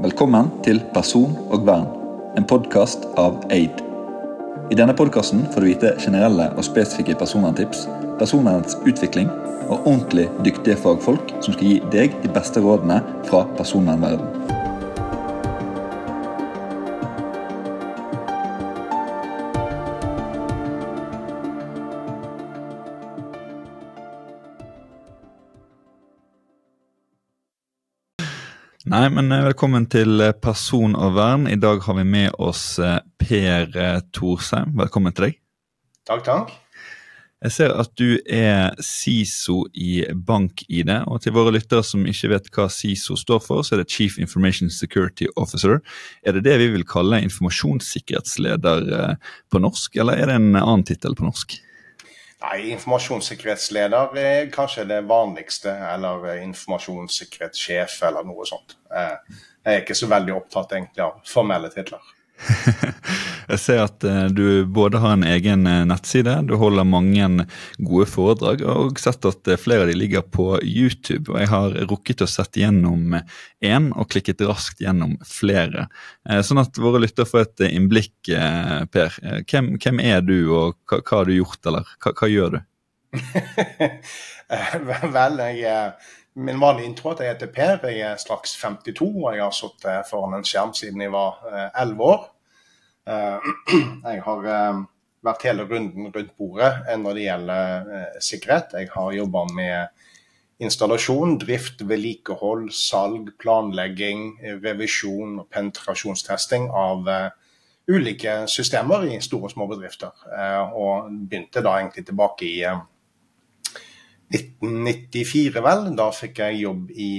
Velkommen til Person og vern, en podkast av Aid. I denne podkasten får du vite generelle og spesifikke personverntips, personvernets utvikling og ordentlig dyktige fagfolk som skal gi deg de beste rådene fra personvernverden. Nei, men eh, velkommen til eh, Person og vern. I dag har vi med oss eh, Per Thorsheim. Velkommen til deg. Takk, takk. Jeg ser at du er SISO i BankID. Og til våre lyttere som ikke vet hva SISO står for, så er det Chief Information Security Officer. Er det det vi vil kalle informasjonssikkerhetsleder på norsk, eller er det en annen tittel på norsk? Nei, informasjonssikkerhetsleder er kanskje det vanligste, eller informasjonssikkerhetssjef eller noe sånt. Eh, jeg er ikke så veldig opptatt egentlig av formelle titler. Jeg ser at eh, du både har en egen eh, nettside, du holder mange gode foredrag, og sett at eh, flere av de ligger på YouTube. og Jeg har rukket å sette gjennom én og klikket raskt gjennom flere. Sånn at våre lyttere får et innblikk, Per. Hvem, hvem er du, og hva, hva, har du gjort, eller hva, hva gjør du? Vel, jeg Min vanlige intro at jeg heter Per, jeg er straks 52 og jeg har sittet foran en skjerm siden jeg var 11 år. Eh, jeg har eh, vært hele runden rundt bordet eh, når det gjelder sikkerhet. Jeg har jobba med installasjon, drift, vedlikehold, salg, planlegging, revisjon og penetrasjonstesting av ulike systemer i store og små bedrifter. Og begynte da egentlig tilbake i 1994, vel. Da fikk jeg jobb i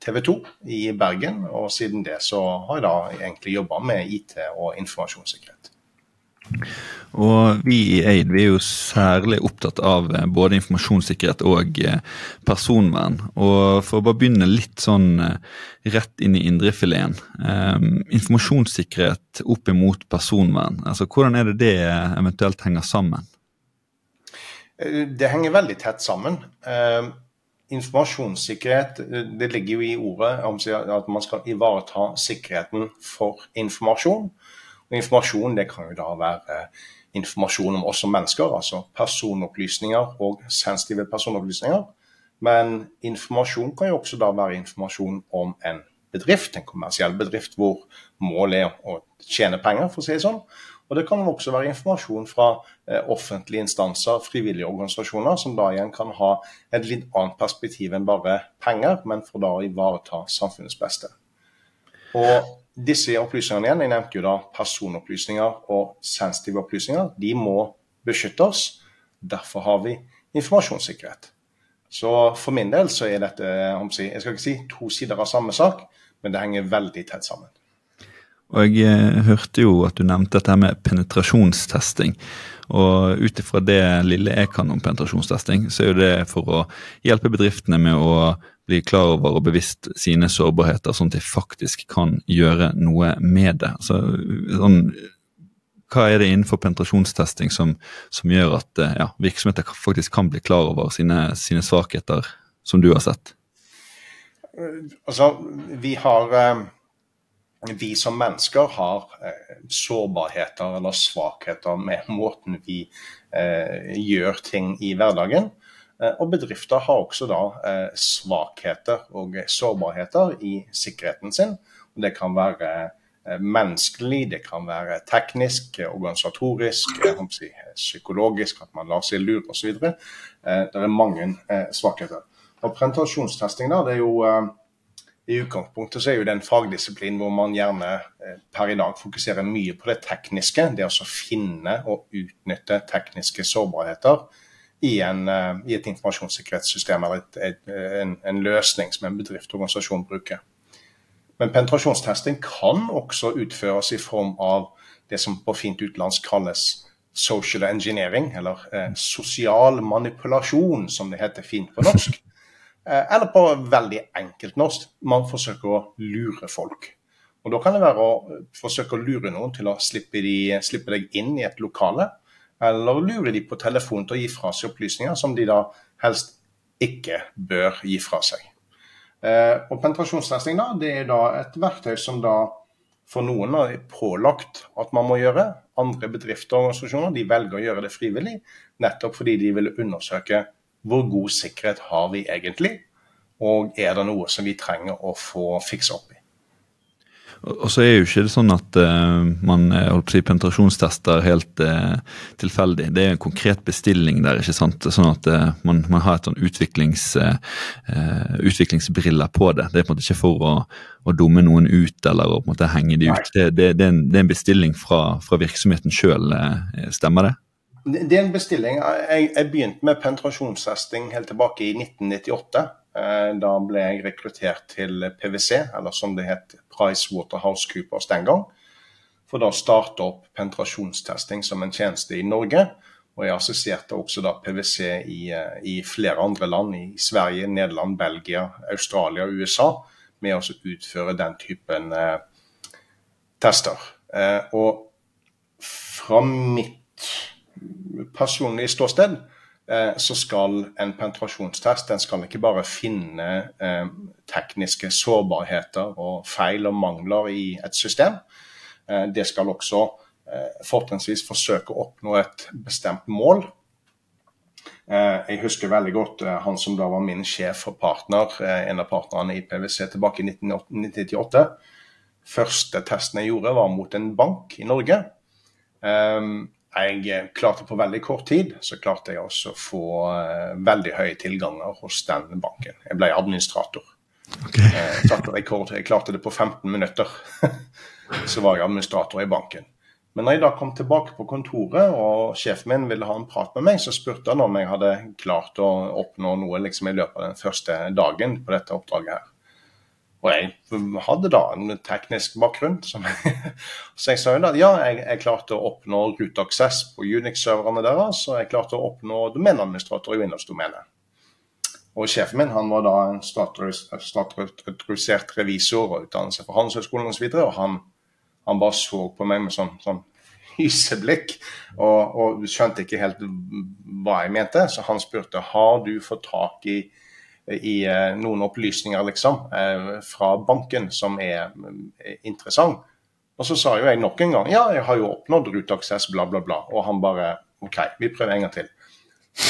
TV 2 i Bergen. Og siden det så har jeg da egentlig jobba med IT og informasjonssikkerhet. Og vi i Aid vi er jo særlig opptatt av eh, både informasjonssikkerhet og eh, personvern. Og for å bare begynne litt sånn eh, rett inn i indrefileten. Um, informasjonssikkerhet opp imot personvern. Altså Hvordan er det det eventuelt henger sammen? Det henger veldig tett sammen. Uh, informasjonssikkerhet det ligger jo i ordet at man skal ivareta sikkerheten for informasjon. Og informasjon det kan jo da være informasjon om oss som mennesker, altså personopplysninger og sensitive personopplysninger. Men informasjon kan jo også da være informasjon om en bedrift, en kommersiell bedrift hvor målet er å tjene penger, for å si det sånn. Og det kan også være informasjon fra eh, offentlige instanser, frivillige organisasjoner, som da igjen kan ha et litt annet perspektiv enn bare penger, men for da å ivareta samfunnets beste. Og disse opplysningene igjen, jeg nevnte jo da personopplysninger og sensitive opplysninger, de må beskyttes. Derfor har vi informasjonssikkerhet. Så for min del så er dette jeg skal ikke si to sider av samme sak, men det henger veldig tett sammen. Og Jeg eh, hørte jo at du nevnte dette med penetrasjonstesting. Og ut ifra det lille jeg kan om penetrasjonstesting, så er jo det for å hjelpe bedriftene med å bli klar over og bevisst sine sårbarheter, sånn at de faktisk kan gjøre noe med det. Så, sånn, hva er det innenfor penetrasjonstesting som, som gjør at eh, ja, virksomheter faktisk kan bli klar over sine, sine svakheter, som du har sett? Altså, vi har vi som mennesker har eh, sårbarheter eller svakheter med måten vi eh, gjør ting i hverdagen. Eh, og bedrifter har også da eh, svakheter og sårbarheter i sikkerheten sin. Og det kan være menneskelig, det kan være teknisk, organisatorisk, si, psykologisk, at man lar seg lure osv. Det er mange svakheter. Og Presentasjonstesting da, det er jo i utgangspunktet så er jo det en fagdisiplin hvor man gjerne eh, per i dag fokuserer mye på det tekniske. Det å finne og utnytte tekniske sårbarheter i, en, eh, i et informasjonssikkerhetssystem eller et, et, en, en, løsning som en bedrift og organisasjon bruker. Men penetrasjonstesting kan også utføres i form av det som på fint utenlandsk kalles social engineering, eller eh, sosial manipulasjon, som det heter fint på norsk. Eh, eller på veldig enkelt norsk, man forsøker å lure folk. Og Da kan det være å forsøke å lure noen til å slippe, de, slippe deg inn i et lokale. Eller lure de på telefon til å gi fra seg opplysninger som de da helst ikke bør gi fra seg. Eh, og penetrasjonstesting da, det er da et verktøy som da for noen er pålagt at man må gjøre. Andre bedrifter og organisasjoner de velger å gjøre det frivillig, nettopp fordi de vil undersøke hvor god sikkerhet har vi egentlig, og er det noe som vi trenger å få fikse opp i. Og så er jo ikke det sånn at uh, man eh, holdt si, penetrasjonstester helt uh, tilfeldig. Det er en konkret bestilling der, ikke sant. Sånn at uh, man, man, har et sånn utviklings, utviklingsbriller på det. Det er på en måte ikke for å, å dumme noen ut eller å på en måte henge de ut. Det, det, det, er, en, det er, en, bestilling fra, fra virksomheten sjøl, stemmer det? Det er en bestilling. Jeg, jeg begynte med penetrasjonstesting helt tilbake i 1998. Da ble jeg rekruttert til PwC, eller som det het PricewaterhouseCoopers den gang. For da starte opp penetrasjonstesting som en tjeneste i Norge. Og jeg assisterte også da PwC i, eh, i, flere andre land, i Sverige, Nederland, Belgia, Australia og USA, med å utføre den typen eh, tester. Eh, og fra mitt personlige ståsted Eh, så skal en penetrasjonstest den skal ikke bare finne eh, tekniske sårbarheter og feil og mangler i et system. Eh, det skal også fortrinnsvis forsøke å oppnå et bestemt mål. Jeg husker veldig godt han som da var min sjef og partner, en av partnerne i PwC tilbake i 1998. Første testen jeg gjorde, var mot en bank i Norge jeg eh, klarte på veldig kort tid så klarte jeg også å få uh, veldig høye tilganger hos den banken. Jeg ble administrator. Okay. Rekord. Jeg klarte det på 15 minutter. så var jeg administrator i banken. Men når jeg da kom tilbake på kontoret og sjefen min ville ha en prat med meg, så spurte han om jeg hadde klart å oppnå noe liksom, i løpet av den første dagen på dette oppdraget her. Og jeg hadde da en teknisk bakgrunn. Så jeg sa jo da ja, jeg, jeg klarte å oppnå root access på Unix-serverne deres, og jeg klarte å oppnå domeneadministrator i Windows-domenet. Og Sjefen min han var da en statsautorisert revisor og utdannelse fra Handelshøyskolen osv. Og, og han, han, bare så på meg med sånn, sånn hyseblikk og, og skjønte ikke helt hva jeg mente. Så han spurte har du fått tak i i eh, noen opplysninger liksom, eh, fra banken som er eh, interessant. Og så sa jo jeg nok en gang ja, jeg har jo oppnådd ruteaksess, bla, bla, bla. Og han bare OK, vi prøver en gang til.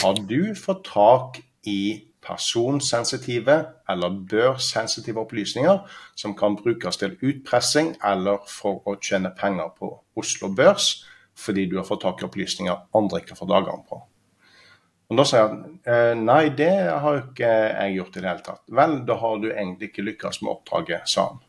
Har du fått tak i personsensitive eller børssensitive opplysninger som kan brukes til utpressing eller for å tjene penger på Oslo Børs fordi du har fått tak i opplysninger andre ikke får dagene på? Og Da sier han eh, nei, det har ikke jeg gjort i det hele tatt. Vel, da har du egentlig ikke lykkes med oppdraget, sa han.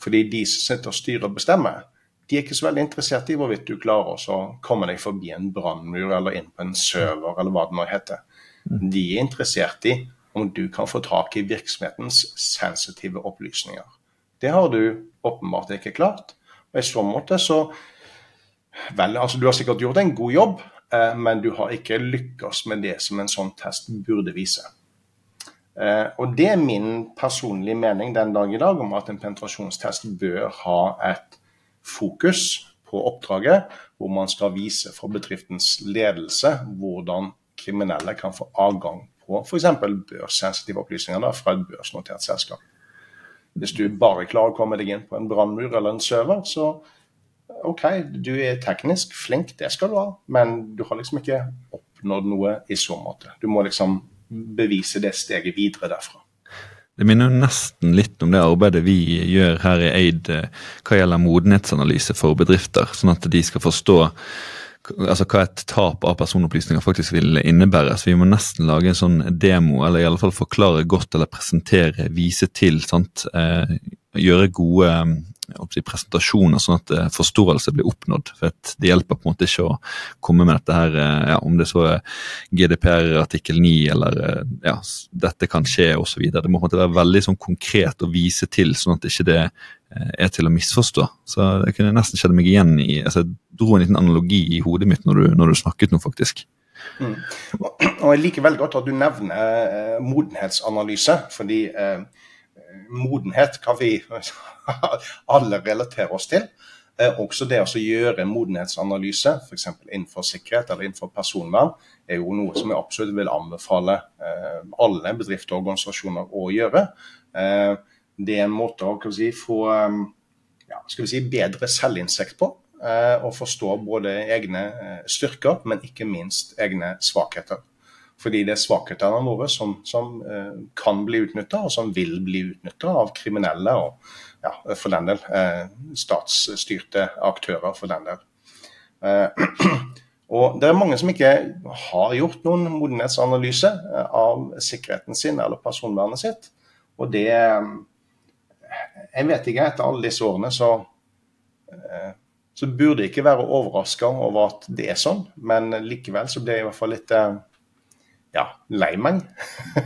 Fordi de som sitter og styrer og bestemmer, de er ikke så veldig interessert i hvorvidt du klarer å komme deg forbi en brannmur eller inn på en server eller hva det nå heter. Mm. De er interessert i om du kan få tak i virksomhetens sensitive opplysninger. Det har du åpenbart ikke klart. Og i så måte så Vel, altså du har sikkert gjort en god jobb, men du har ikke lykkes med det som en sånn test burde vise. Eh, og Det er min personlige mening den dag i dag om at en penetrasjonstest bør ha et fokus på oppdraget, hvor man skal vise for bedriftens ledelse hvordan kriminelle kan få adgang på f.eks. børssensitive opplysninger fra et børsnotert selskap. Hvis du bare klarer å komme deg inn på en brannmur eller en server, så OK, du er teknisk flink, det skal du ha, men du har liksom ikke oppnådd noe i så måte. Du må liksom bevise det steget videre derfra. Det minner nesten litt om det arbeidet vi gjør her i Eid eh, hva gjelder modenhetsanalyse for bedrifter, sånn at de skal forstå altså hva et tap av personopplysninger faktisk vil innebære. Så vi må nesten lage en sånn demo, eller i alle fall forklare godt eller presentere, vise til. sant? Eh, gjøre gode presentasjoner, sånn at eh, forståelse blir oppnådd. For Det hjelper på en måte ikke å komme med dette her, eh, ja, om det så er GDPR artikkel 9 eller eh, ja, dette kan skje osv. Det må på en måte være veldig sånn konkret å vise til, sånn at ikke det er til å misforstå. Så det kunne nesten kjenne meg igjen i altså Jeg dro en liten analogi i hodet mitt når du, når du snakket nå, faktisk. Mm. Og Jeg liker veldig godt at du nevner eh, modenhetsanalyse. fordi eh, modenhet kan vi alle relatere oss til. Eh, også det å gjøre en modenhetsanalyse, f.eks. innenfor sikkerhet eller innenfor personvern, er jo noe som jeg absolutt vil anbefale eh, alle bedrifter og organisasjoner å gjøre. Det er en måte å si, få ja, si, bedre selvinnsikt på. Og forstå både egne styrker, men ikke minst egne svakheter. Fordi det er svakhetene våre som, som kan bli utnytta, og som vil bli utnytta av kriminelle og ja, for den del statsstyrte aktører. for den del. Og Det er mange som ikke har gjort noen modenhetsanalyse eh, av sikkerheten sin eller personvernet sitt. Og det Jeg vet ikke, etter alle disse årene så, eh, så burde jeg ikke være overraska over at det er sånn, men likevel så blir jeg i hvert fall litt eh, ja, lei meg.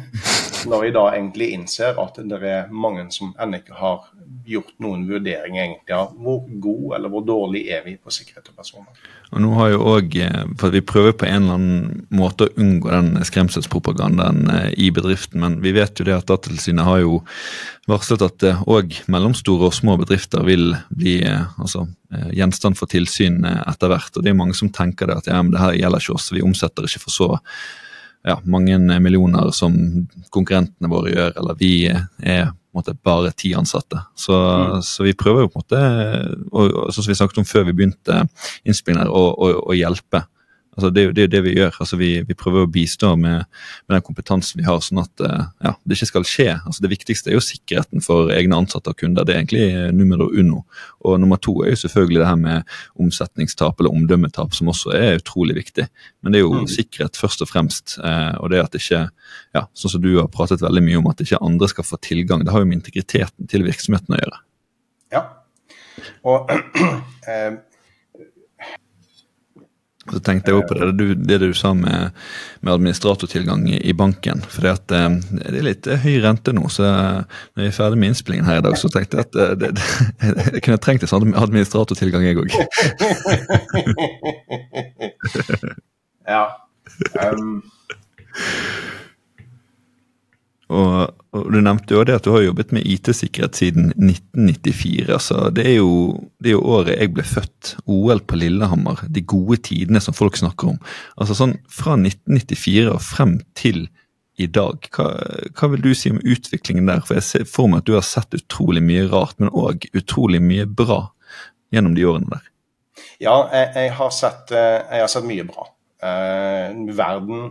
Når jeg da egentlig innser at det er mange som ennå ikke har gjort noen vurderinger egentlig av hvor god eller hvor dårlig er vi på sikkerhet og personer. Og nå har jo også, eh, for Vi prøver på en eller annen måte å unngå den skremselspropagandaen eh, i bedriften, men vi vet jo det at Datatilsynet har jo varslet at òg eh, mellomstore og små bedrifter vil bli altså, gjenstand for tilsyn etter hvert. og Det er mange som tenker det at ja, men det her gjelder ikke oss, vi omsetter ikke for så ja, mange millioner som konkurrentene våre gjør, eller vi er måte, bare ti ansatte. Så, mm. så, vi prøver jo på en måte, og, og, som vi snakket om før vi begynte innspillingen, å hjelpe Altså, det, er jo, det, det vi gjør. Altså, vi, vi, prøver å bistå med, med, den kompetansen vi har, sånn at eh, ja, det ikke skal skje. Altså, det viktigste er jo sikkerheten for egne ansatte og kunder. Det er egentlig numero uno. Og nummer to er jo selvfølgelig det her med omsetningstap eller omdømmetap, som også er utrolig viktig. Men det er jo mm. sikkerhet først og fremst. Eh, og det at ikke, ja, sånn som du har pratet veldig mye om, at ikke andre skal få tilgang. Det har jo med integriteten til virksomheten å gjøre. Ja, og eh, så tenkte jeg også på det, det, det du sa med, med administratortilgang i, i, banken. For det, eh, er litt høy rente nå, så når jeg er ferdig med innspillingen her i dag, så tenkte jeg at eh, det, jeg kunne trengt en sånn administratortilgang, jeg òg. ja. Um. Og, og, Du nevnte jo det at du har jobbet med IT-sikkerhet siden 1994. altså Det er, jo, det er jo året jeg ble født. OL på Lillehammer. De gode tidene som folk snakker om. Altså sånn Fra 1994 og frem til i dag, hva, hva vil du si om utviklingen der? For Jeg ser for meg at du har sett utrolig mye rart, men òg utrolig mye bra gjennom de årene der. Ja, jeg, jeg, har, sett, eh, jeg har, sett, mye bra. Uh, verden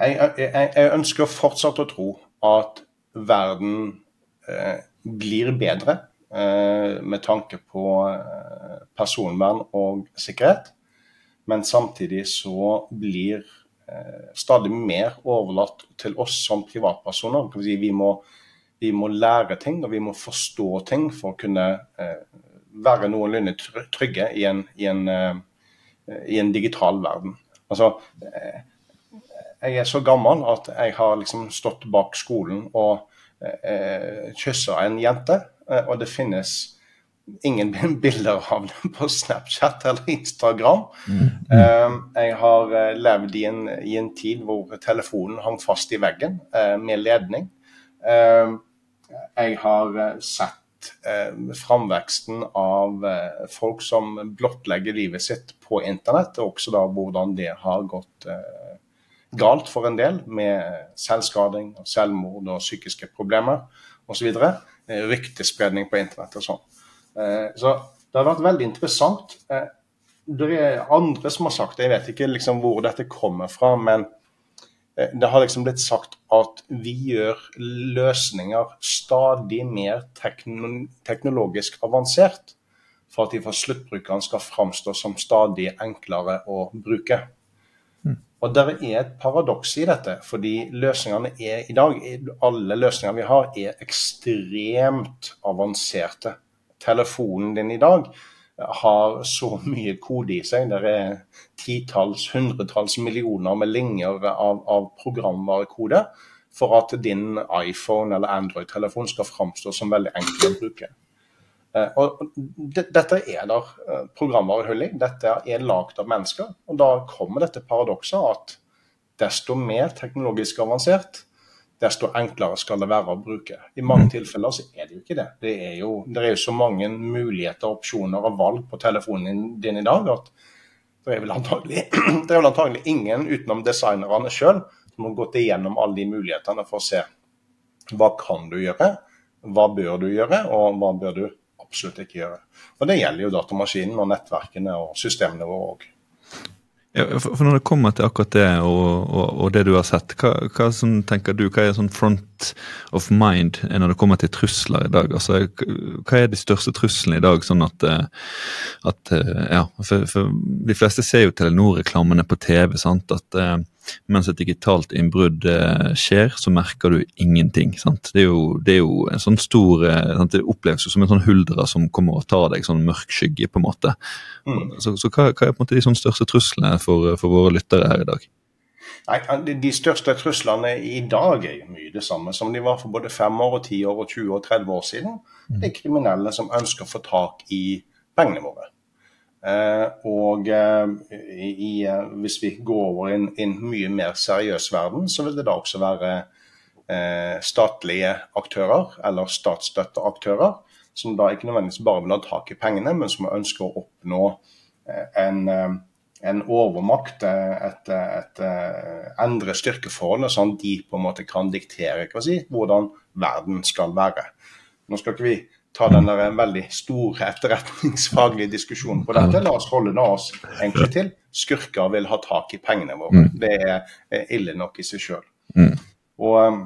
jeg, jeg, jeg, ønsker fortsatt å tro at verden eh, blir bedre eh, med tanke på eh, personvern og sikkerhet. Men samtidig så blir eh, stadig mer overlatt til oss som privatpersoner. Si, vi, må, vi, må, lære ting og vi må forstå ting for å kunne eh, være noenlunde trygge i en, i en, eh, i en digital verden. Altså, jeg er så gammel at jeg har liksom stått bak skolen og eh, kyssa en jente. Eh, og det finnes ingen bilder av det på Snapchat eller Instagram. Mm. Eh, jeg har eh, levd i en, i en, tid hvor telefonen hang fast i veggen med ledning. Jeg har sett framveksten av folk som blottlegger livet sitt på internett, og også da hvordan det har gått galt for en del, med selvskading, selvmord og psykiske problemer osv. Eh, ryktespredning på internett og sånn. Eh, så det har vært veldig interessant. Eh, det er andre som har sagt det, jeg vet ikke liksom hvor dette kommer fra, men det har liksom blitt sagt at vi gjør løsninger stadig mer teknologisk avansert for at de for sluttbrukeren skal framstå som stadig enklere å bruke. Og Det er et paradoks i dette, fordi løsningene er i dag, alle løsningene vi har, er ekstremt avanserte. Telefonen din i dag har så mye kode i seg. Det er titalls, hundretalls millioner med linjer av, av programvarekode for at din iPhone eller Android-telefon skal framstå som veldig enkel å bruke. Eh, og dette er der eh, programvarehull i. Dette er lagd av mennesker. Og da kommer dette paradokset at desto mer teknologisk avansert, desto enklere skal det være å bruke. I mange mm. tilfeller så er det jo ikke det. Det er jo, det er jo så mange muligheter, opsjoner og valg på telefonen din i dag at det er vel antagelig, det er vel antagelig ingen utenom designerne sjøl som har gått igjennom alle de mulighetene for å se Hva kan du gjøre? Hva bør du gjøre, og hva bør du absolutt ikke gjøre? Og Det gjelder jo datamaskinen og nettverkene og systemene våre òg. Ja, for Når det kommer til akkurat det og, og, og det du har sett, hva, hva sånn, tenker du, hva er sånn front of mind når det kommer til trusler i dag? Altså, Hva er de største truslene i dag? sånn at, eh, at eh, ja, for, for, De fleste ser jo Telenor-reklamene på TV. sant, at eh, mens et digitalt innbrudd eh, skjer, så merker du ingenting. sant? Det er jo, det er jo en sånn stor eh? Det oppleves jo som en sånn huldra som kommer og tar deg, sånn mørk skygge, på en måte. Mm. Så, så hva, hva, er på en måte de sånn største truslene for, for, våre lyttere her i dag? Nei, De største truslene i dag er jo mye det samme som de var for både fem år, og 10 år, og 20 og 30 år siden. Mm. Det er kriminelle som ønsker å få tak i pengene våre. Eh, og eh, i, eh, hvis vi går over i en, en, mye mer seriøs verden, så vil det da også være statlige aktører, eller statsstøtteaktører, som da ikke nødvendigvis bare vil ha tak i pengene, men som ønsker å oppnå en, en overmakt, et, et, et endre styrkeforholdet, sånn de på en måte kan diktere si, hvordan verden skal være. Nå skal ikke vi ta den der veldig store etterretningsfaglige diskusjonen på dette. La oss holde oss egentlig til. Skurker vil ha tak i pengene våre. Mm. Det er ille nok i seg sjøl. Mm. Og um,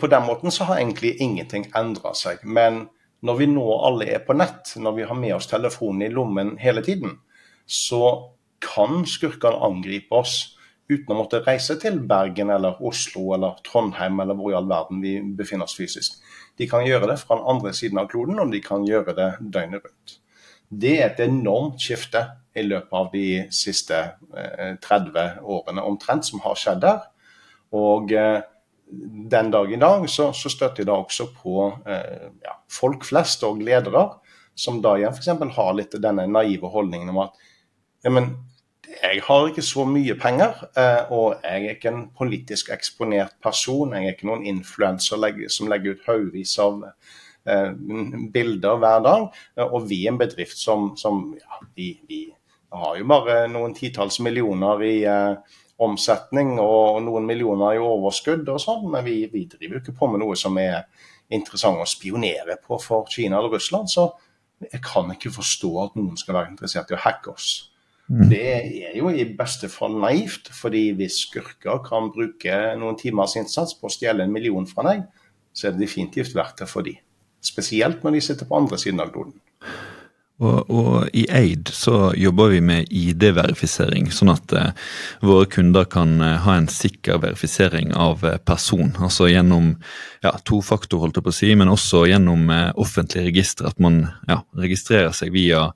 på den måten så har egentlig ingenting endra seg. Men når vi nå alle er på nett, når vi har med oss telefonen i lommen hele tiden, så kan skurkene angripe oss uten å måtte reise til Bergen eller Oslo eller Trondheim eller hvor i all verden vi befinner oss fysisk. De kan gjøre det fra den andre siden av kloden, og de kan gjøre det døgnet rundt. Det er et enormt skifte i løpet av de siste 30 eh, årene omtrent som har skjedd der. Og eh, den dag i dag så, så støtter jeg da også på eh, ja, folk flest og ledere, som da igjen f.eks. har litt denne naive holdningen om at ja, men jeg har ikke så mye penger, eh, og jeg er ikke en politisk eksponert person. Jeg er ikke noen influenser som legger ut haugevis av eh, bilder hver dag. Og vi er en bedrift som, som ja, vi, vi, har jo bare noen titalls millioner i eh, omsetning og noen millioner i overskudd og sånn, men vi, vi driver jo ikke på med noe som er interessant å spionere på for Kina eller Russland. Så jeg kan ikke forstå at noen skal være interessert i å hacke oss. Mm. Det er jo i beste fall naivt, fordi hvis skurker kan bruke noen timers innsats på å stjele en million fra deg, så er det definitivt verdt det for de. Spesielt når de sitter på andre siden av kloden. Og, og, i Aid så jobber vi med ID-verifisering, sånn at eh, våre kunder kan eh, ha en sikker verifisering av eh, person. Altså gjennom ja, tofaktor, holdt jeg på å si, men også gjennom eh, offentlige registre. At man ja, registrerer seg via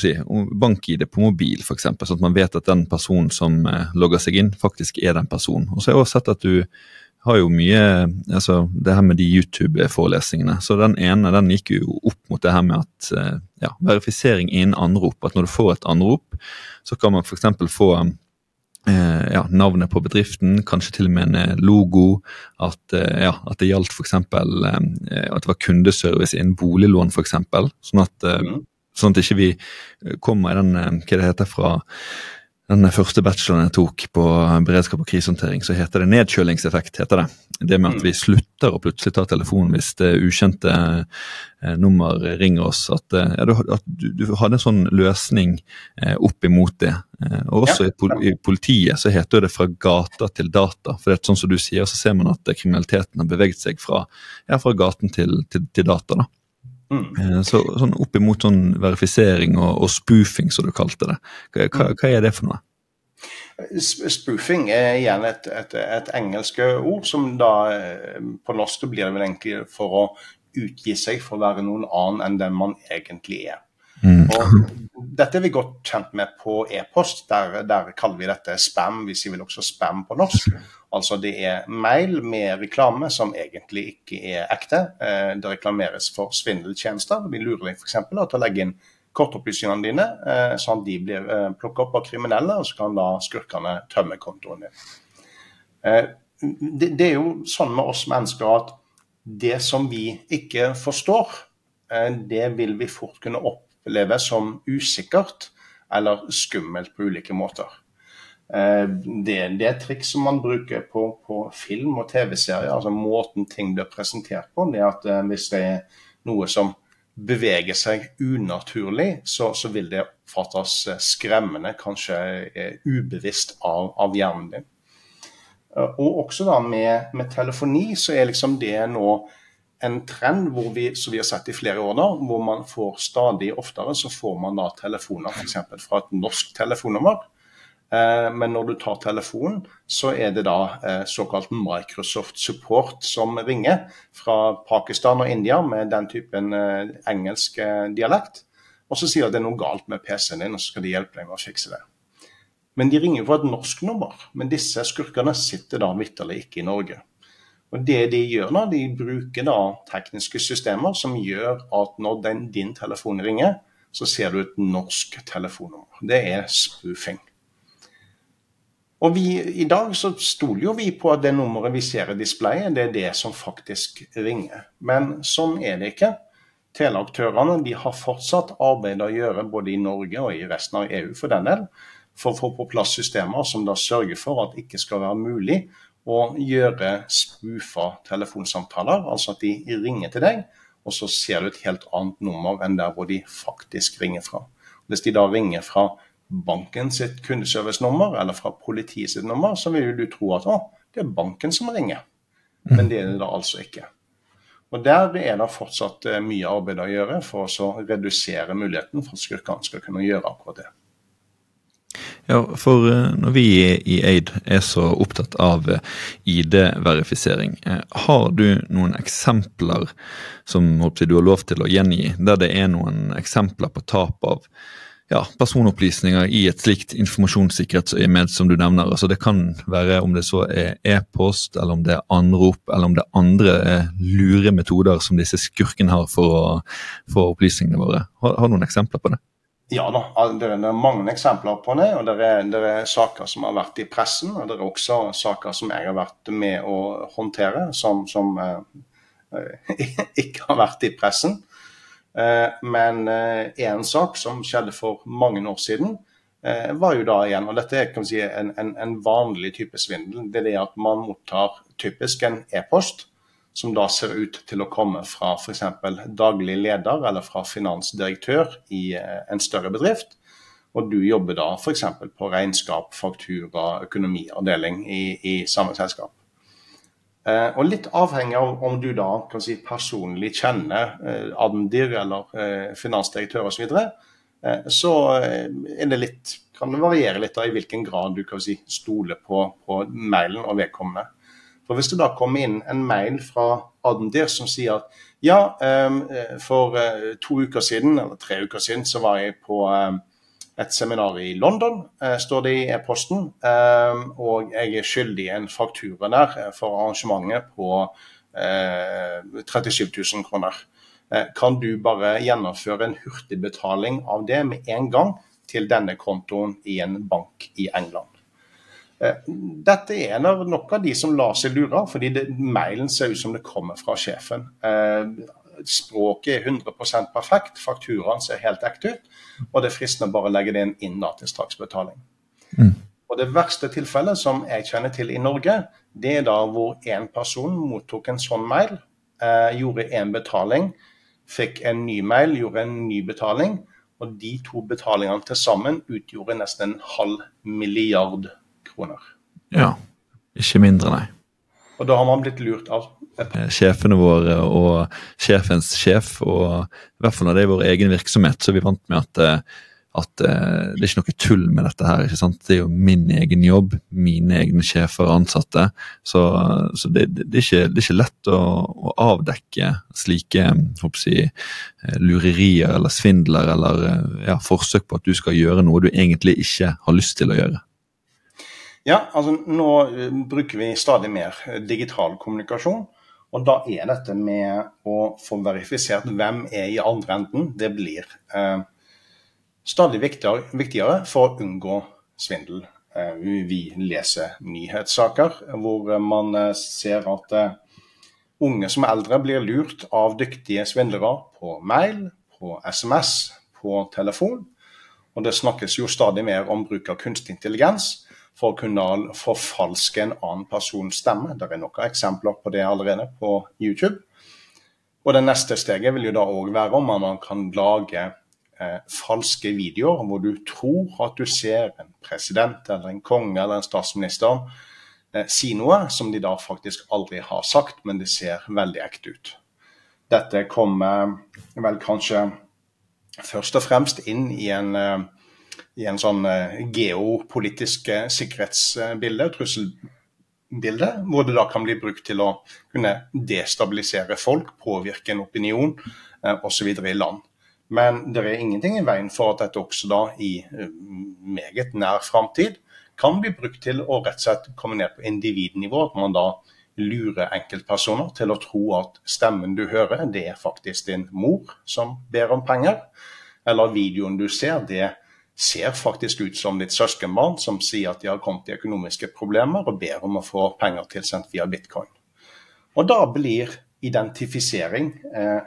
si, bank-ID på mobil, f.eks. Sånn at man vet at den personen som eh, logger seg inn, faktisk er den personen. Og så har jeg også sett at du har jo mye altså Det her med de YouTube-forelesningene. Så den ene den gikk jo opp mot det her med at eh, ja, verifisering innen anrop. At når du får et anrop, så kan man f.eks. få eh, ja, navnet på bedriften, kanskje til og med en eh, logo. At, eh, ja, at det gjaldt f.eks. Eh, at det var kundeservice innen boliglån, f.eks. Sånn at, eh, mm. Sånn at ikke vi kommer i den hva det heter fra den første bacheloren jeg tok på beredskap og krisehåndtering, så heter det nedkjølingseffekt. heter Det Det med at mm. vi slutter å plutselig ta telefonen hvis det ukjente eh, nummer ringer oss. At, ja, du, at du, du, hadde en sånn løsning eh, opp imot det. Eh, og Også ja. i, i, politiet så heter det fra gata til data. for det er sånn som du sier, så ser man at kriminaliteten har beveget seg fra, ja, fra gaten til, til, til data. da. Mm. Eh, så, sånn oppimot sånn verifisering og, og, spoofing, som du kalte det. Hva, hva, mm. er det for noe? Spoofing er igjen et, et, et, engelsk ord som da eh, på norsk blir det vel egentlig for å utgi seg for å være noen annen enn den man egentlig er. Mm. Og dette er vi godt kjent med på e-post. Der, der, kaller vi dette spam. Vi sier vel også spam på norsk. Altså det er mail med reklame som egentlig ikke er ekte. Eh, det reklameres for svindeltjenester. De lurer deg f.eks. til å legge inn kortopplysningene dine, eh, sånn at de blir eh, plukket opp av kriminelle, og så kan da skurkene tømme kontoen din. Det er jo sånn med oss mennesker at det som vi ikke forstår, det vil vi fort kunne oppleve som usikkert eller skummelt på ulike måter. Det, det, er et triks som man bruker på, på film og TV-serier. altså Måten ting blir presentert på. det er at Hvis det er noe som beveger seg unaturlig, så, så vil det oppfattes eh, skremmende, kanskje eh, ubevisst av, av, hjernen din. Eh, og også da med, med, telefoni så er liksom det nå en trend hvor vi, som vi har sett i flere år nå, hvor man får stadig oftere så får man da telefoner f.eks. fra et norsk telefonnummer Eh, men når du tar telefonen, så er det da eh, såkalt Microsoft Support som ringer fra Pakistan og India med den typen eh, engelsk dialekt. Og så sier de at det er noe galt med PC-en din, og så skal de hjelpe deg med å fikse det. Men de ringer fra et norsk nummer. Men disse skurkene sitter da vitterlig ikke i Norge. Og det De gjør da, de bruker da tekniske systemer som gjør at når den, din telefon ringer, så ser du et norsk telefonnummer. Det er spoofing. Og vi, I dag så stoler jo vi på at det nummeret vi ser i displayet, det er det som faktisk ringer. Men sånn er det ikke. Teleaktørene de har fortsatt arbeid å gjøre både i Norge og i resten av EU for den del, for å få på plass systemer som da sørger for at det ikke skal være mulig å gjøre spoofa telefonsamtaler. Altså at de ringer til deg, og så ser du et helt annet nummer enn der hvor de faktisk ringer fra. Hvis de da ringer fra banken sitt kundeservice-nummer eller fra politiet sitt nummer, så vil du tro at å, det er banken som ringer. Men det er det da altså ikke. Og Der er det fortsatt eh, mye arbeid å gjøre for å redusere muligheten for at skurkene skal kunne gjøre akkurat det. Ja, for eh, når vi i Aid er så opptatt av eh, ID-verifisering, har du noen eksempler som du har lov til å gjengi, der det er noen eksempler på tap av ja, personopplysninger i et slikt informasjonssikkerhetsøyemed som du nevner. Altså Det kan være om det så er e-post, eller om det er anrop, eller om det er andre eh, lure metoder som disse skurkene har for å få opplysningene våre. Har du noen eksempler på det? Ja da, det er mange eksempler på det. og det er, det er, saker som har vært i pressen. Og det er også saker som jeg har vært med å håndtere, som, som eh, ikke har vært i pressen. Eh, men én eh, sak som skjedde for mange år siden, eh, var jo da igjen, og dette er si, en, en, en, vanlig type svindel, det er det at man mottar typisk en e-post som da ser ut til å komme fra f.eks. daglig leder eller fra finansdirektør i en større bedrift. Og du jobber da f.eks. på regnskap, faktura, økonomiavdeling i, i samme selskap. Eh, og litt avhengig av om du da kan si, personlig kjenner eh, Admdir eller eh, finansdirektør osv., så, videre, eh, så eh, det litt, kan det variere litt da, i hvilken grad du kan si, stoler på, på mailen og vedkommende. For Hvis det da kommer inn en mail fra Adendir som sier at ja, eh, for to uker siden eller tre uker siden så var jeg på et seminar i London, eh, står det i e-posten. Eh, og jeg er skyldig en faktura der eh, for arrangementet på 37 000 kroner. Kan du bare gjennomføre en hurtigbetaling av det med en gang til denne kontoen i en bank i England? Dette er nok av de som lar seg lure, fordi det, mailen ser ut som det kommer fra sjefen språket er 100% perfekt, fakturaen ser helt ekte ut, og det er fristende bare å legge det inn innad til straksbetaling. Mm. Og Det verste tilfellet som jeg kjenner til i Norge, det er da hvor en person mottok en sånn mail, eh, gjorde en betaling, fikk en ny mail, gjorde en ny betaling, og de to betalingene til sammen utgjorde nesten en halv milliard kroner. Ja, ikke mindre, nei. Og da har man blitt lurt av Eh, sjefene våre og sjefens sjef. Og i hvert fall når det er vår egen virksomhet, så er vi vant med at, eh, at eh, det er ikke noe tull med dette her. ikke sant? Det er jo min egen jobb, mine egne sjefer og ansatte. Så, så det, det, er ikke, det, er ikke, lett å, å avdekke slike jeg, lurerier eller svindler eller ja, forsøk på at du skal gjøre noe du egentlig ikke har lyst til å gjøre. Ja, altså nå bruker vi stadig mer digital kommunikasjon. Og da er dette med å få verifisert hvem er i andre enden, det blir eh, stadig viktigere, viktigere, for å unngå svindel. Eh, vi leser nyhetssaker hvor man eh, ser at eh, unge som eldre blir lurt av dyktige svindlere på mail, på SMS, på telefon. Og det snakkes jo stadig mer om bruk av kunstig intelligens for å kunne forfalske en annen persons stemme. Det er noen eksempler på det allerede på YouTube. Og det neste steget vil jo da òg være om man kan lage eh, falske videoer hvor du tror at du ser en president eller en konge eller en statsminister eh, si noe som de da faktisk aldri har sagt, men det ser veldig ekte ut. Dette kommer vel kanskje først og fremst inn i en, eh, i en sånn eh, geopolitisk eh, sikkerhetsbilde, trusselbilde, hvor det da kan bli brukt til å kunne destabilisere folk, påvirke en opinion osv. i land. Men det er ingenting i veien for at dette også da i meget nær framtid kan bli brukt til å rett og slett komme ned på individnivå. At man da lure enkeltpersoner til å tro at stemmen du hører, det er faktisk din mor som ber om penger. Eller videoen du ser, det ser faktisk ut som ditt søskenbarn som sier at de har kommet i økonomiske problemer og ber om å få penger tilsendt via bitcoin. Og da blir identifisering eh,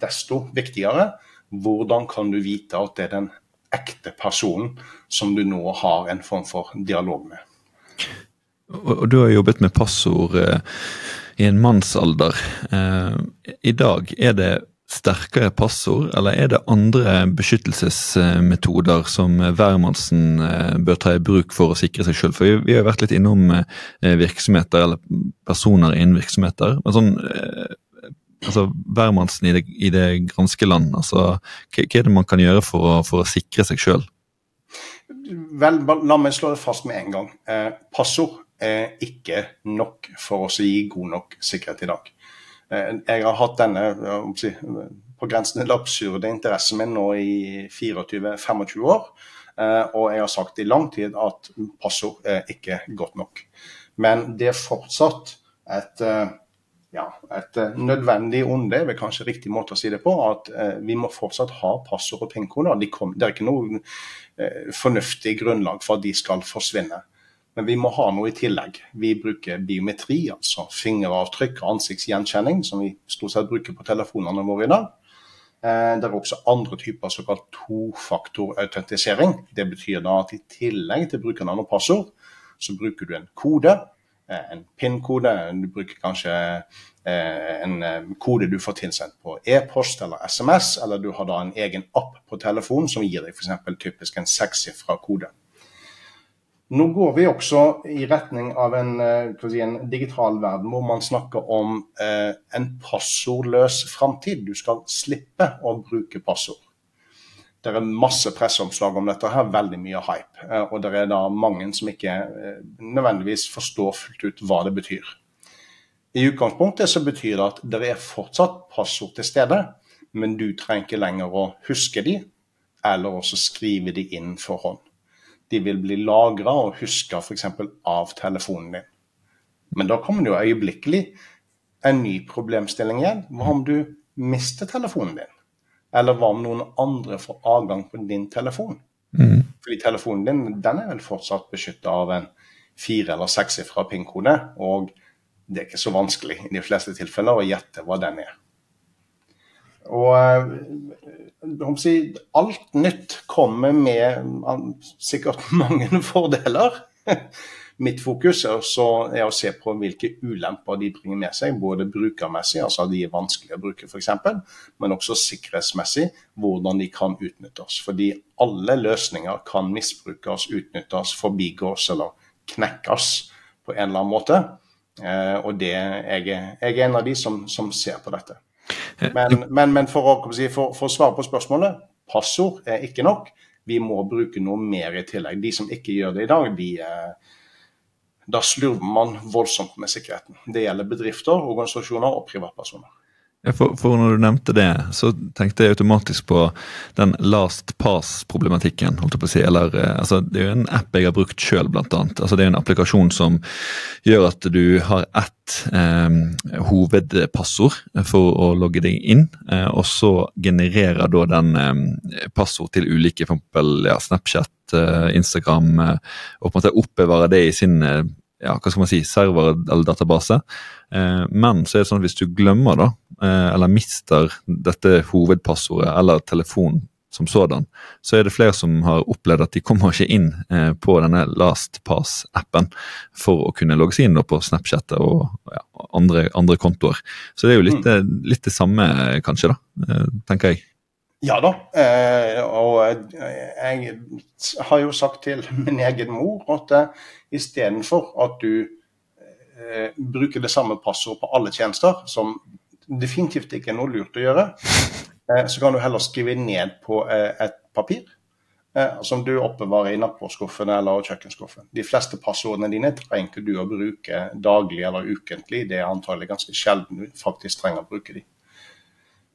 desto viktigere. Hvordan kan du vite at det er den ekte personen som du nå har en form for dialog med? Og, du har jobbet med passord eh, i en mannsalder. Eh, I dag, er det sterkere passord, eller er det andre beskyttelsesmetoder som hvermannsen eh, bør ta i bruk for å sikre seg selv? For vi, har vært litt innom eh, virksomheter, eller personer innen virksomheter. men sånn eh, altså hvermannsen i det, i det granske land, altså, hva, er det man kan gjøre for å, for å sikre seg sjøl? Vel, la meg slå det fast med en gang. Eh, passord er ikke nok for oss å gi god nok sikkerhet i dag. Eh, jeg har hatt denne på grensen til absurde interessen min nå i 24-25 år. Eh, og jeg har sagt i lang tid at passord er ikke godt nok. Men det er fortsatt et, eh, ja, et nødvendig onde, er kanskje riktig måte å si det på. At vi må fortsatt ha passord og pinnekoder. De det er ikke noe fornuftig grunnlag for at de skal forsvinne. Men vi må ha noe i tillegg. Vi bruker biometri, altså fingeravtrykk og ansiktsgjenkjenning, som vi stort sett bruker på telefonene våre i dag. Eh, det er også andre typer såkalt tofaktorautentisering. Det betyr da at i tillegg til brukernavn og passord, så bruker du en kode, eh, en PIN-kode. Du bruker kanskje eh, en kode du får tilsendt på e-post eller SMS, eller du har da en egen app på telefonen som gir deg f.eks. typisk en sekssifra kode. Nå går vi også i retning av en, eh, si, en digital verden hvor man snakker om eh, en passordløs framtid. Du skal slippe å bruke passord. Det er masse presseomslag om dette, her, veldig mye hype. Eh, og det er da mange som ikke eh, nødvendigvis forstår fullt ut hva det betyr. I utgangspunktet så betyr det at det er fortsatt passord til stede, men du trenger ikke lenger å huske de, eller også skrive de inn for hånd de vil bli lagra og huska f.eks. av telefonen din. Men da kommer det jo øyeblikkelig en ny problemstilling igjen. Hva om du mister telefonen din? Eller hva om noen andre får adgang på din telefon? Mm. Fordi telefonen din den er vel fortsatt beskytta av en fire- eller sekssifra PIN-kode. Og det er ikke så vanskelig i de fleste tilfeller å gjette hva den er. Og eh, si, alt nytt kommer med sikkert mange fordeler. Mitt fokus er, er, å se på hvilke ulemper de bringer med seg, både brukermessig, altså de er vanskelig å bruke f.eks., men også sikkerhetsmessig, hvordan de kan utnyttes. Fordi alle løsninger kan misbrukes, utnyttes, forbigås eller knekkes på en eller annen måte. Eh, og det, jeg, jeg er en av de som, som ser på dette. Men, men, men for, å, for, for, å, svare på spørsmålet, passord er ikke nok. Vi må bruke noe mer i tillegg. De som ikke gjør det i dag, de, eh, da slurver man voldsomt med sikkerheten. Det gjelder bedrifter, organisasjoner og privatpersoner. For, for, når du nevnte det, så tenkte jeg automatisk på den last pass-problematikken. holdt jeg på å si, eller eh, altså, Det er jo en app jeg har brukt sjøl, annet. Altså, det er en applikasjon som gjør at du har ett eh, hovedpassord for å logge deg inn, eh, og så genererer da den eh, passord til ulike, for eksempel ja, Snapchat, eh, Instagram, eh, og på en måte oppbevarer det i sin ja, hva skal man si, server eller database. Eh, men så er det sånn at hvis du glemmer da, eh, eller mister dette hovedpassordet eller telefonen som sådan, så er det flere som har opplevd at de kommer ikke inn eh, på denne LastPass-appen for å kunne logge seg inn på Snapchat og ja, andre, andre, kontoer. Så det er jo litt, mm. litt det samme, kanskje, da, tenker jeg. Ja da, og jeg har jo sagt til min egen mor at istedenfor at du eh, bruker det samme passordet på alle tjenester, som definitivt ikke er noe lurt å gjøre, eh, så kan du heller skrive ned på eh, et papir eh, som du oppbevarer i nattbordskuffen eller kjøkkenskuffen. De fleste passordene dine trenger du å bruke daglig eller ukentlig. Det er antagelig ganske sjelden du faktisk trenger å bruke de.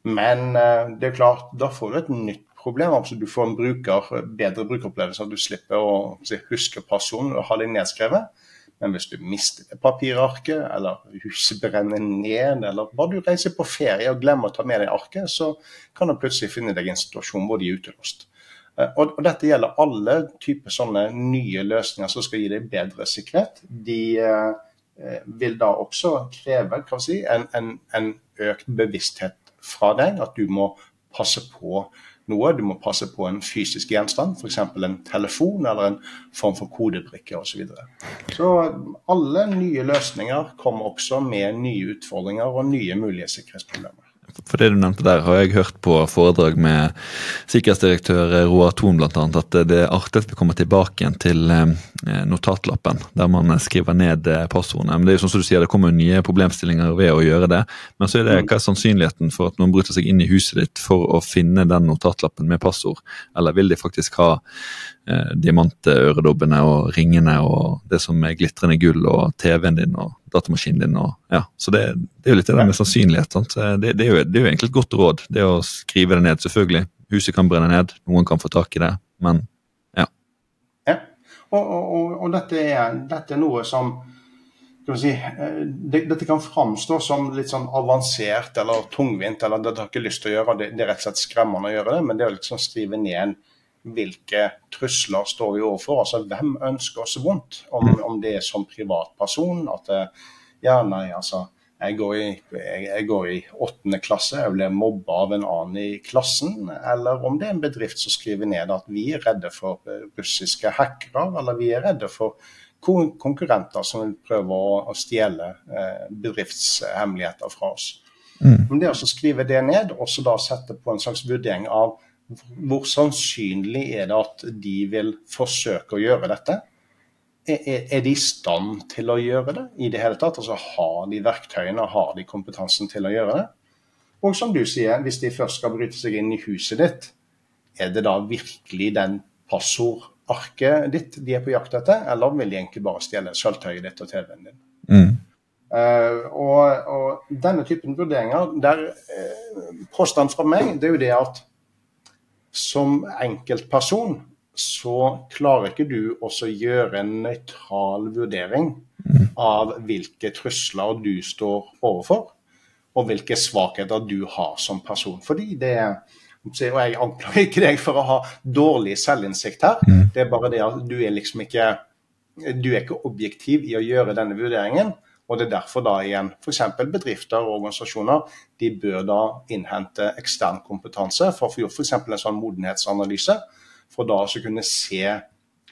Men det er klart, da får du et nytt problem. altså Du får en bruker, bedre brukeropplevelse. At du slipper å huske personen og ha det nedskrevet. Men hvis du mister papirarket, eller huset brenner ned, eller bare du reiser på ferie og glemmer å ta med deg arket, så kan du plutselig finne deg i en situasjon hvor de er utelåst. Eh, og, dette gjelder alle typer sånne nye løsninger som skal gi deg bedre sikkerhet. De eh, vil da også kreve si, en, en, en, økt bevissthet fra deg, at du må passe på noe. Du må passe på en fysisk gjenstand, f.eks. en telefon eller en form for kodebrikke osv. Så, videre. så alle nye løsninger kommer også med nye utfordringer og nye mulige sikkerhetsproblemer. For det du nevnte der, har jeg hørt på foredrag med sikkerhetsdirektør Roar Thon bl.a. at det er artig at vi kommer tilbake igjen til eh, notatlappen, der man skriver ned eh, passordene. Men det er jo sånn som du sier, det kommer nye problemstillinger ved å gjøre det. Men så er det mm. hva er sannsynligheten for at noen bryter seg inn i huset ditt for å finne den notatlappen med passord, eller vil de faktisk ha eh, diamantøredobbene og ringene og det som er glitrende gull og TV-en din og datamaskinen din. Og, ja. Så det, det, er jo litt det der med sannsynlighet. Det, det, er jo, det, er jo, egentlig et godt råd, det å skrive det ned. Selvfølgelig. Huset kan brenne ned, noen kan få tak i det, men ja. ja. Og, og, og dette, er, dette, er, noe som kan si, eh, Dette kan framstå som litt sånn avansert eller tungvint, eller det har ikke lyst til å gjøre, det, det er rett og slett skremmende å gjøre det, men det å liksom skrive ned hvilke trusler står vi overfor. Altså hvem ønsker oss vondt? Om, mm. om det er som privatperson. At eh, ja, nei, altså jeg går, i, jeg, går i åttende klasse, jeg blir mobba av en annen i klassen. Eller om det er en bedrift som skriver ned at vi er redde for eh, russiske hackere, eller vi er redde for konkurrenter som vil prøve å, å stjele eh, bedriftshemmeligheter fra oss. Mm. Men det å skrive det ned, og så da sette på en slags vurdering av hvor sannsynlig er det at de vil forsøke å gjøre dette? Er, de i stand til å gjøre det i det hele tatt? Altså Har de verktøyene, har de kompetansen til å gjøre det? Og som du sier, hvis de først skal bryte seg inn i huset ditt, er det da virkelig den passordarket ditt de er på jakt etter, eller vil de egentlig bare stjele sølvtøyet ditt og TV-en din? Mm. Uh, og, og, denne typen vurderinger, der uh, Påstand fra meg, det er jo det at som enkeltperson så klarer ikke du også gjøre en nøytral vurdering av hvilke trusler du står overfor, og hvilke svakheter du har som person. Fordi det og Jeg anklager ikke deg for å ha dårlig selvinnsikt her. Mm. Det er bare det at du er liksom ikke du er ikke objektiv i å gjøre denne vurderingen. Og det er derfor da igjen f.eks. bedrifter og organisasjoner de bør da innhente ekstern kompetanse for å få gjort f.eks. en sånn modenhetsanalyse. For da å kunne se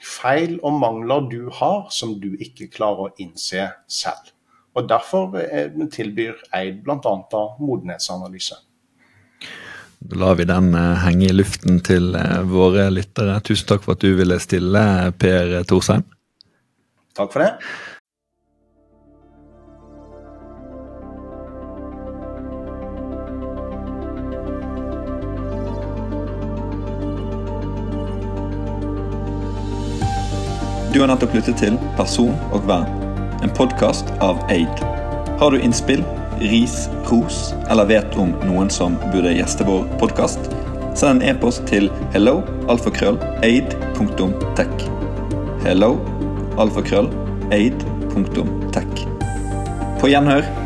feil og mangler du har som du ikke klarer å innse selv. Og Derfor eh, tilbyr Eid bl.a. modenhetsanalyse. Da lar vi den eh, henge i luften til eh, våre lyttere. Tusen takk for at du ville stille, Per Thorsheim. Takk for det. Du har nettopp lyttet til Person og vern, en podkast av Aid. Har du innspill, ris, ros eller vet om noen som burde gjeste vår podkast? Send en e-post til hello, alfakrøll, aid.tech. Hello, alfakrøll, aid.tech. På gjenhør.